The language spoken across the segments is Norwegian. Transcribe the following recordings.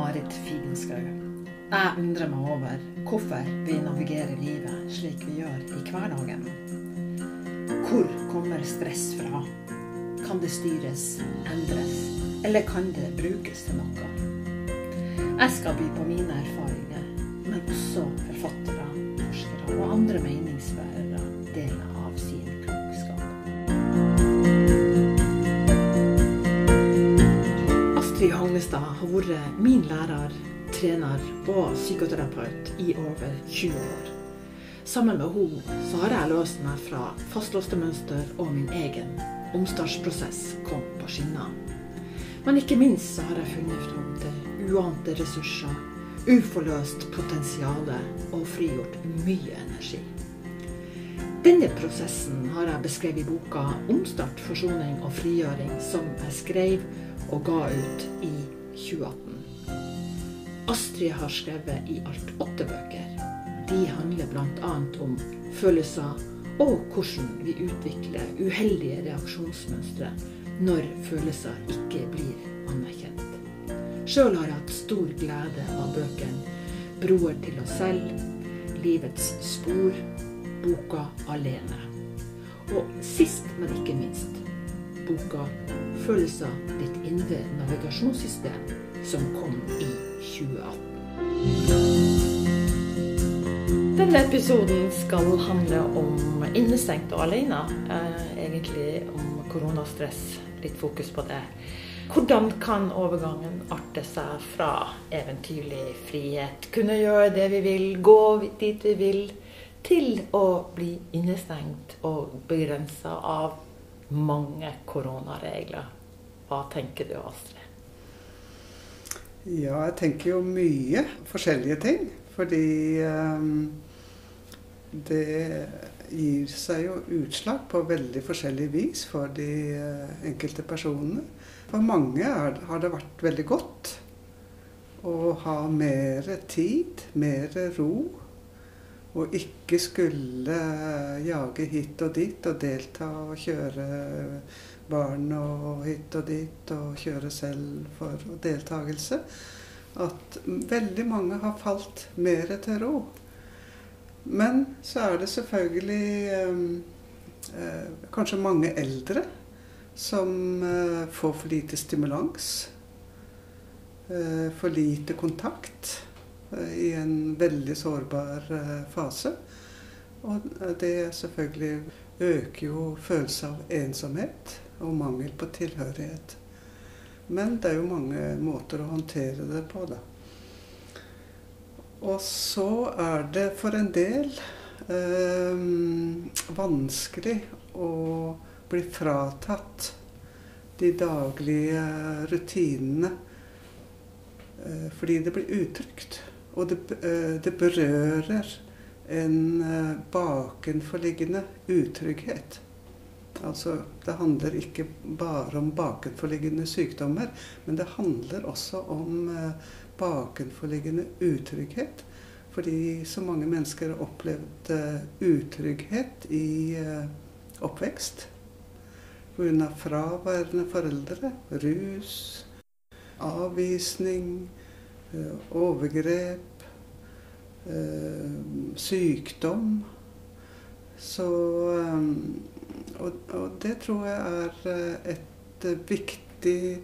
Marit Figenschou. Jeg undrer meg over hvorfor vi navigerer livet slik vi gjør i hverdagen. Hvor kommer stress fra? Kan det styres, endres, eller kan det brukes til noe? Jeg skal by på mine erfaringer, men også forfattere, forskere og andre meningsbærere min lærer, trener og psykoterapeut i over 20 år. Sammen med henne så har jeg løst meg fra fastlåste mønster, og min egen omstartsprosess kom på skinner. Men ikke minst så har jeg funnet fram til uante ressurser, uforløst potensial og frigjort mye energi. Denne prosessen har jeg beskrevet i boka 'Omstart, forsoning og frigjøring', som jeg skrev og ga ut i 2018. Astrid har skrevet i alt åtte bøker. De handler bl.a. om følelser og hvordan vi utvikler uheldige reaksjonsmønstre når følelser ikke blir anerkjent. Sjøl har jeg hatt stor glede av bøkene 'Broer til oss selv', 'Livets spor', boka 'Alene'. Og sist, men ikke minst, boka 'Følelser ditt indre navigasjonssystem', som kom i 2018. Denne episoden skal handle om innestengt og alene. Eh, egentlig om koronastress. Litt fokus på det. Hvordan kan overgangen arte seg fra eventyrlig frihet, kunne gjøre det vi vil, gå dit vi vil, til å bli innestengt og begrensa av mange koronaregler? Hva tenker du, Astrid? Ja, jeg tenker jo mye forskjellige ting. Fordi um, det gir seg jo utslag på veldig forskjellig vis for de uh, enkelte personene. For mange er, har det vært veldig godt å ha mer tid, mer ro. Og ikke skulle jage hit og dit og delta og kjøre barn og hit og dit og kjøre selv for deltakelse. At veldig mange har falt mer til ro. Men så er det selvfølgelig eh, kanskje mange eldre som eh, får for lite stimulans. Eh, for lite kontakt eh, i en veldig sårbar eh, fase. Og det selvfølgelig øker jo følelsen av ensomhet og mangel på tilhørighet. Men det er jo mange måter å håndtere det på, da. Og så er det for en del eh, vanskelig å bli fratatt de daglige rutinene eh, fordi det blir utrygt. Og det, eh, det berører en eh, bakenforliggende utrygghet. Altså, det handler ikke bare om bakenforliggende sykdommer, men det handler også om eh, bakenforliggende utrygghet. Fordi så mange mennesker har opplevd utrygghet i oppvekst. Pga. fraværende foreldre, rus, avvisning, overgrep, sykdom. Så og, og, det tror jeg er eh, et eh, viktig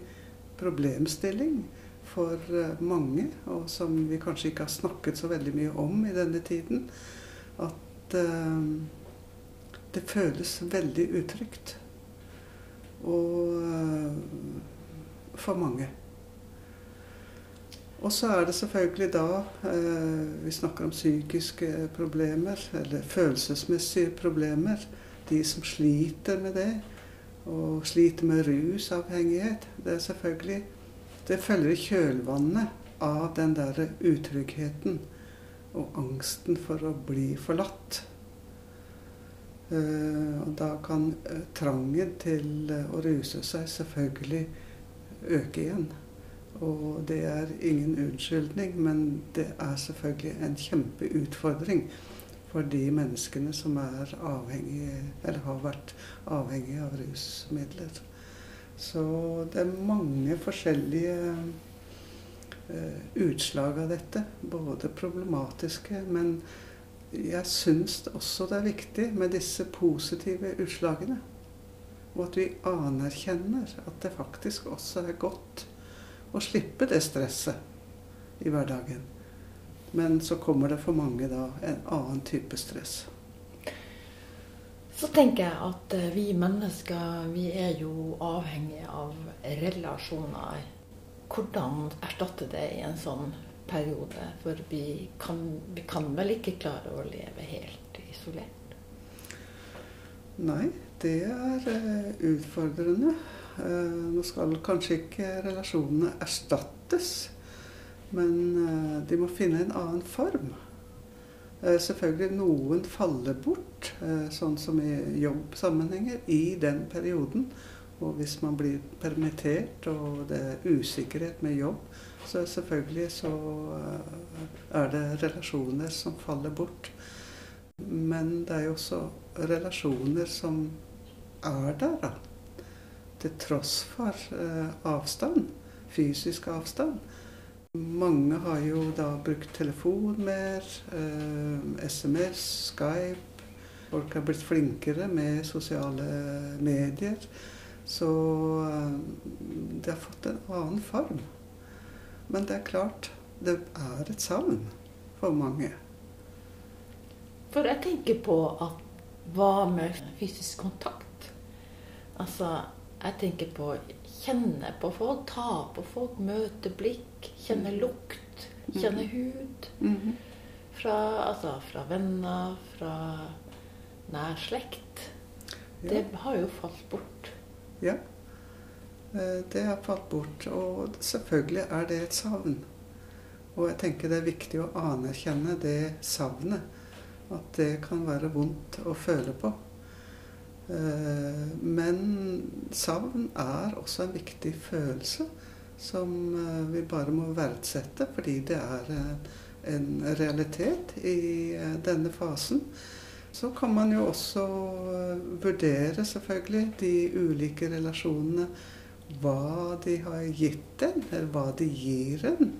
problemstilling for eh, mange, og som vi kanskje ikke har snakket så veldig mye om i denne tiden. At uh, det føles veldig utrygt. Og uh, for mange. Og så er det selvfølgelig da eh, Vi snakker om psykiske problemer, eller følelsesmessige problemer de som sliter med det, og sliter med rusavhengighet, det er selvfølgelig Det følger i kjølvannet av den derre utryggheten og angsten for å bli forlatt. Eh, og da kan uh, trangen til uh, å ruse seg selvfølgelig øke igjen. Og det er ingen unnskyldning, men det er selvfølgelig en kjempeutfordring for de menneskene som er avhengige, eller har vært avhengige av rusmidler. Så det er mange forskjellige uh, utslag av dette. Både problematiske, men jeg syns også det er viktig med disse positive utslagene. Og at vi anerkjenner at det faktisk også er godt å slippe det stresset i hverdagen. Men så kommer det for mange da en annen type stress. Så tenker jeg at eh, vi mennesker vi er jo avhengige av relasjoner. Hvordan erstatte det i en sånn periode? For vi kan, vi kan vel ikke klare å leve helt isolert? Nei, det er uh, utfordrende. Uh, nå skal kanskje ikke relasjonene erstattes, men uh, de må finne en annen form. Eh, selvfølgelig noen faller bort, eh, sånn som i jobbsammenhenger, i den perioden. Og hvis man blir permittert og det er usikkerhet med jobb, så selvfølgelig så eh, er det relasjoner som faller bort. Men det er jo også relasjoner som er der, da. Til tross for avstand. Fysisk avstand. Mange har jo da brukt telefon mer, eh, SMS, Skype. Folk har blitt flinkere med sosiale medier. Så eh, det har fått en annen form. Men det er klart, det er et savn for mange. For jeg tenker på at hva med fysisk kontakt? Altså, jeg tenker på kjenne på folk, ta på folk, møte blikk, kjenne mm. lukt, kjenne mm. hud. Mm-hmm. Fra, altså, fra venner, fra nær slekt. Det har jo falt bort. Ja, eh, det har falt bort. Og selvfølgelig er det et savn. Og jeg tenker det er viktig å anerkjenne det savnet. At det kan være vondt å føle på. Eh, men savn er også en viktig følelse som eh, vi bare må verdsette, fordi det er en realitet i eh, denne fasen. Så kan man jo også vurdere selvfølgelig de ulike relasjonene. Hva de har gitt en, eller hva de gir en.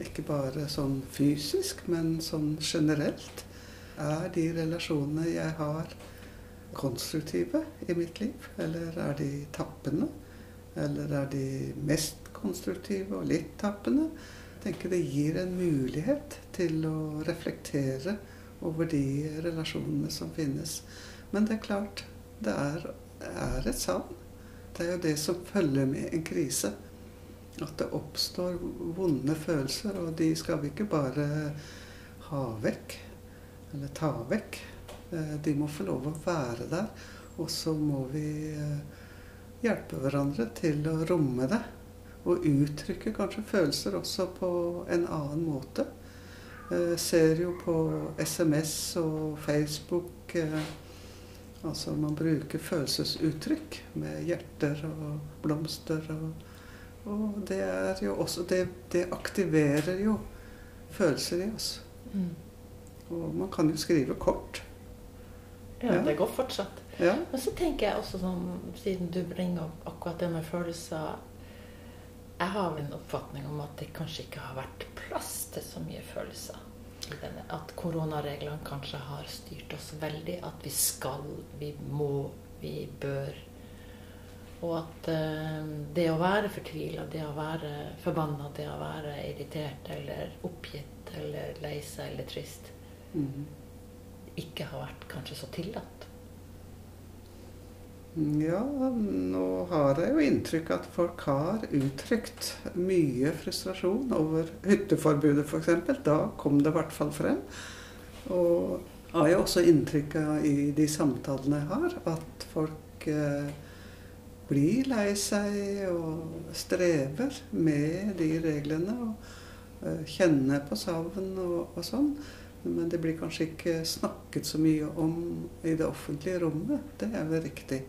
Ikke bare sånn fysisk, men sånn generelt. Er de relasjonene jeg har, konstruktive i mitt liv? Eller er de tappende? Eller er de mest konstruktive og litt tappende? Jeg tenker det gir en mulighet til å reflektere over de relasjonene som finnes. Men det er klart, det er, er et savn. Det er jo det som følger med en krise. At det oppstår vonde følelser, og de skal vi ikke bare ha vekk eller ta vekk. Eh, de må få lov å være der. Og så må vi eh, hjelpe hverandre til å romme det. Og uttrykke kanskje følelser også på en annen måte. Jeg eh, ser jo på SMS og Facebook Altså man bruker følelsesuttrykk med hjerter og blomster. Og, og det er jo også det, det, aktiverer jo følelser i oss. Mm. Og man kan jo skrive kort. Ja, det går fortsatt. Ja. Men så tenker jeg også sånn, siden du bringer opp akkurat det med følelser Jeg har en oppfatning om at det kanskje ikke har vært plass til så mye følelser. At koronareglene kanskje har styrt oss veldig. At vi skal, vi må, vi bør. Og at uh, det å være fortvila, det å være forbanna, det å være irritert eller oppgitt eller lei seg eller trist mm ikke har vært kanskje så tillatt? Ja, nå har jeg jo inntrykk at folk har uttrykt mye frustrasjon over hytteforbudet f.eks. Da kom det i hvert fall frem. Og jeg har jo også inntrykk av i de samtalene jeg har, at folk eh, blir lei seg og strever med de reglene. Og eh, kjenner på savn og, og sånn. Men det blir kanskje ikke snakket så mye om i det offentlige rommet. Det er vel riktig.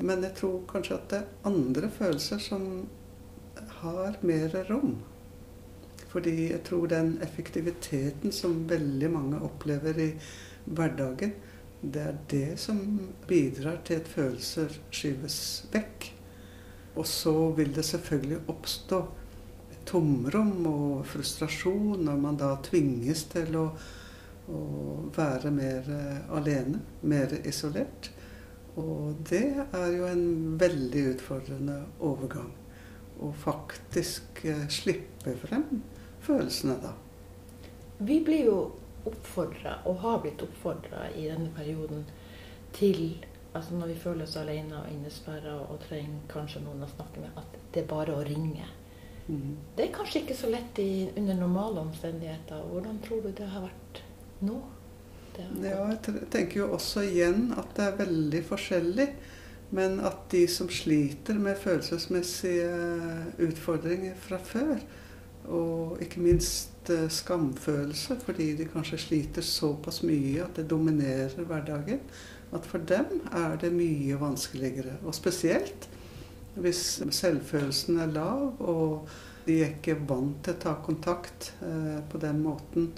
Men jeg tror kanskje at det er andre følelser som har mer rom. Fordi jeg tror den effektiviteten som veldig mange opplever i hverdagen, det er det som bidrar til at følelser skyves vekk. Og så vil det selvfølgelig oppstå tomrom og frustrasjon når man da tvinges til å, å være mer eh, alene, mer isolert. Og det er jo en veldig utfordrende overgang. Å faktisk eh, slippe frem følelsene da. Vi blir jo oppfordra, og har blitt oppfordra i denne perioden, til altså når vi føler oss alene og innesperra og trenger kanskje noen å snakke med, at det er bare å ringe. Mm. Det er kanskje ikke så lett i, under normale omstendigheter. Hvordan tror du det har vært nå? Det Ja, jeg tenker jo også igjen at det er veldig forskjellig. Men at de som sliter med følelsesmessige utfordringer fra før, og ikke minst eh, skamfølelse fordi de kanskje sliter såpass mye at det dominerer hverdagen, at for dem er det mye vanskeligere. Og spesielt hvis selvfølelsen er lav og de er ikke vant til å ta kontakt eh, på den måten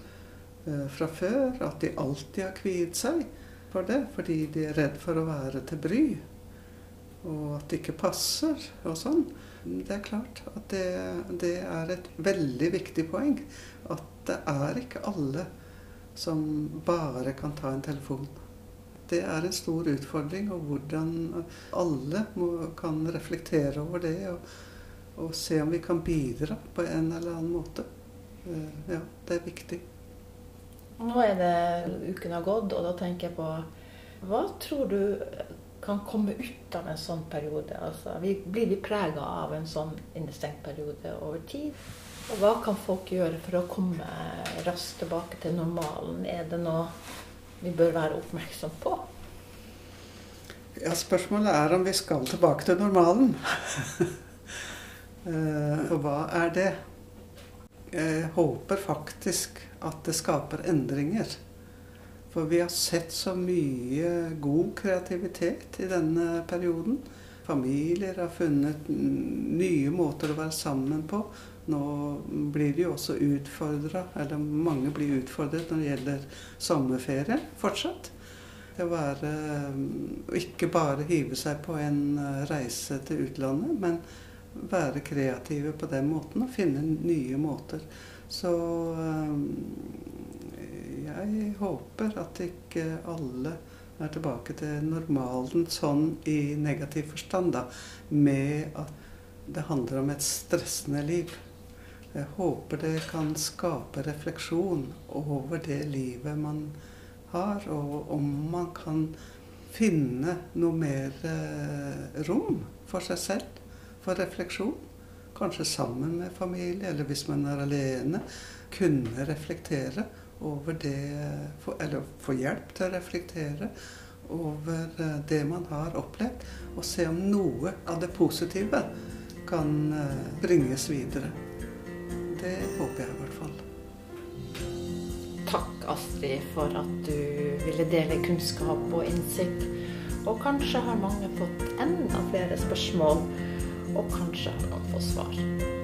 fra før, at de alltid har kviet seg for det fordi de er redd for å være til bry, og at det ikke passer og sånn. Det er klart at det, det er et veldig viktig poeng. At det er ikke alle som bare kan ta en telefon. Det er en stor utfordring, og hvordan alle må, kan reflektere over det. Og, og se om vi kan bidra på en eller annen måte. Eh, Ja, det er viktig. Nå er det uken har gått, og da tenker jeg på Hva tror du kan komme ut av en sånn periode? Altså, blir vi prega av en sånn innestengt periode over tid? Og hva kan folk gjøre for å komme raskt tilbake til normalen? Er det noe vi bør være oppmerksom på? Ja, Spørsmålet er om vi skal tilbake til normalen. Eh, Og hva er det? Jeg håper faktisk at det skaper endringer. For vi har sett så mye god kreativitet i denne perioden. Familier har funnet nye måter å være sammen på. Nå blir de også utfordra, eller mange blir utfordret når det gjelder sommerferie fortsatt. Det å være å ikke bare hive seg på en eh, reise til utlandet, men være kreative på den måten og finne nye måter. Så eh, jeg håper at ikke alle er tilbake til normalen sånn i negativ forstand, da, med at det handler om et stressende liv. Jeg håper det kan skape refleksjon over det livet man har, og om man kan finne noe mer eh, rom for seg selv, for refleksjon. Kanskje sammen med familie, eller hvis man er alene. Kunne reflektere over det Eller få hjelp til å reflektere over eh, det man har opplevd, og se om noe av det positive kan eh, bringes videre. Det håper jeg i hvert fall. Takk, Astrid, for at du ville dele kunnskap og innsikt. Og kanskje har mange fått enda flere spørsmål, og kanskje han kan få svar.